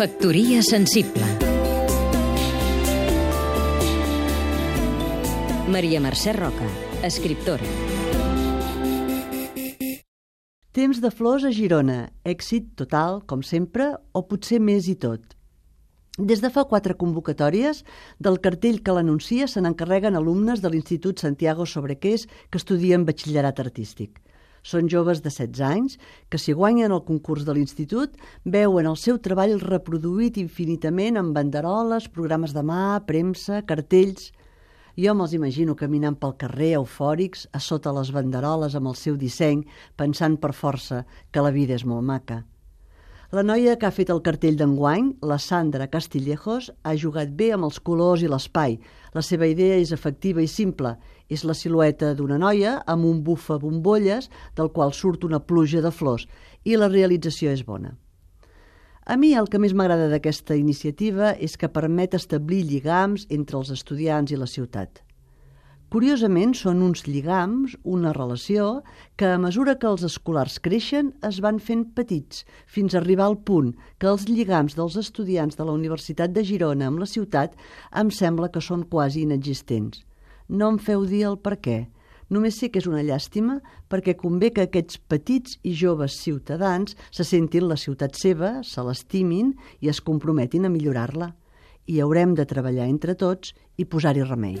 Factoria sensible Maria Mercè Roca, escriptora Temps de flors a Girona, èxit total, com sempre, o potser més i tot. Des de fa quatre convocatòries, del cartell que l'anuncia se n'encarreguen alumnes de l'Institut Santiago Sobrequés que estudien batxillerat artístic. Són joves de 16 anys que, si guanyen el concurs de l'institut, veuen el seu treball reproduït infinitament en banderoles, programes de mà, premsa, cartells... Jo me'ls imagino caminant pel carrer eufòrics, a sota les banderoles amb el seu disseny, pensant per força que la vida és molt maca. La noia que ha fet el cartell d'enguany, la Sandra Castillejos, ha jugat bé amb els colors i l'espai. La seva idea és efectiva i simple. És la silueta d'una noia amb un bufa bombolles del qual surt una pluja de flors i la realització és bona. A mi el que més m'agrada d'aquesta iniciativa és que permet establir lligams entre els estudiants i la ciutat. Curiosament, són uns lligams, una relació, que a mesura que els escolars creixen es van fent petits, fins a arribar al punt que els lligams dels estudiants de la Universitat de Girona amb la ciutat em sembla que són quasi inexistents. No em feu dir el per què. Només sé que és una llàstima perquè convé que aquests petits i joves ciutadans se sentin la ciutat seva, se l'estimin i es comprometin a millorar-la. I haurem de treballar entre tots i posar-hi remei.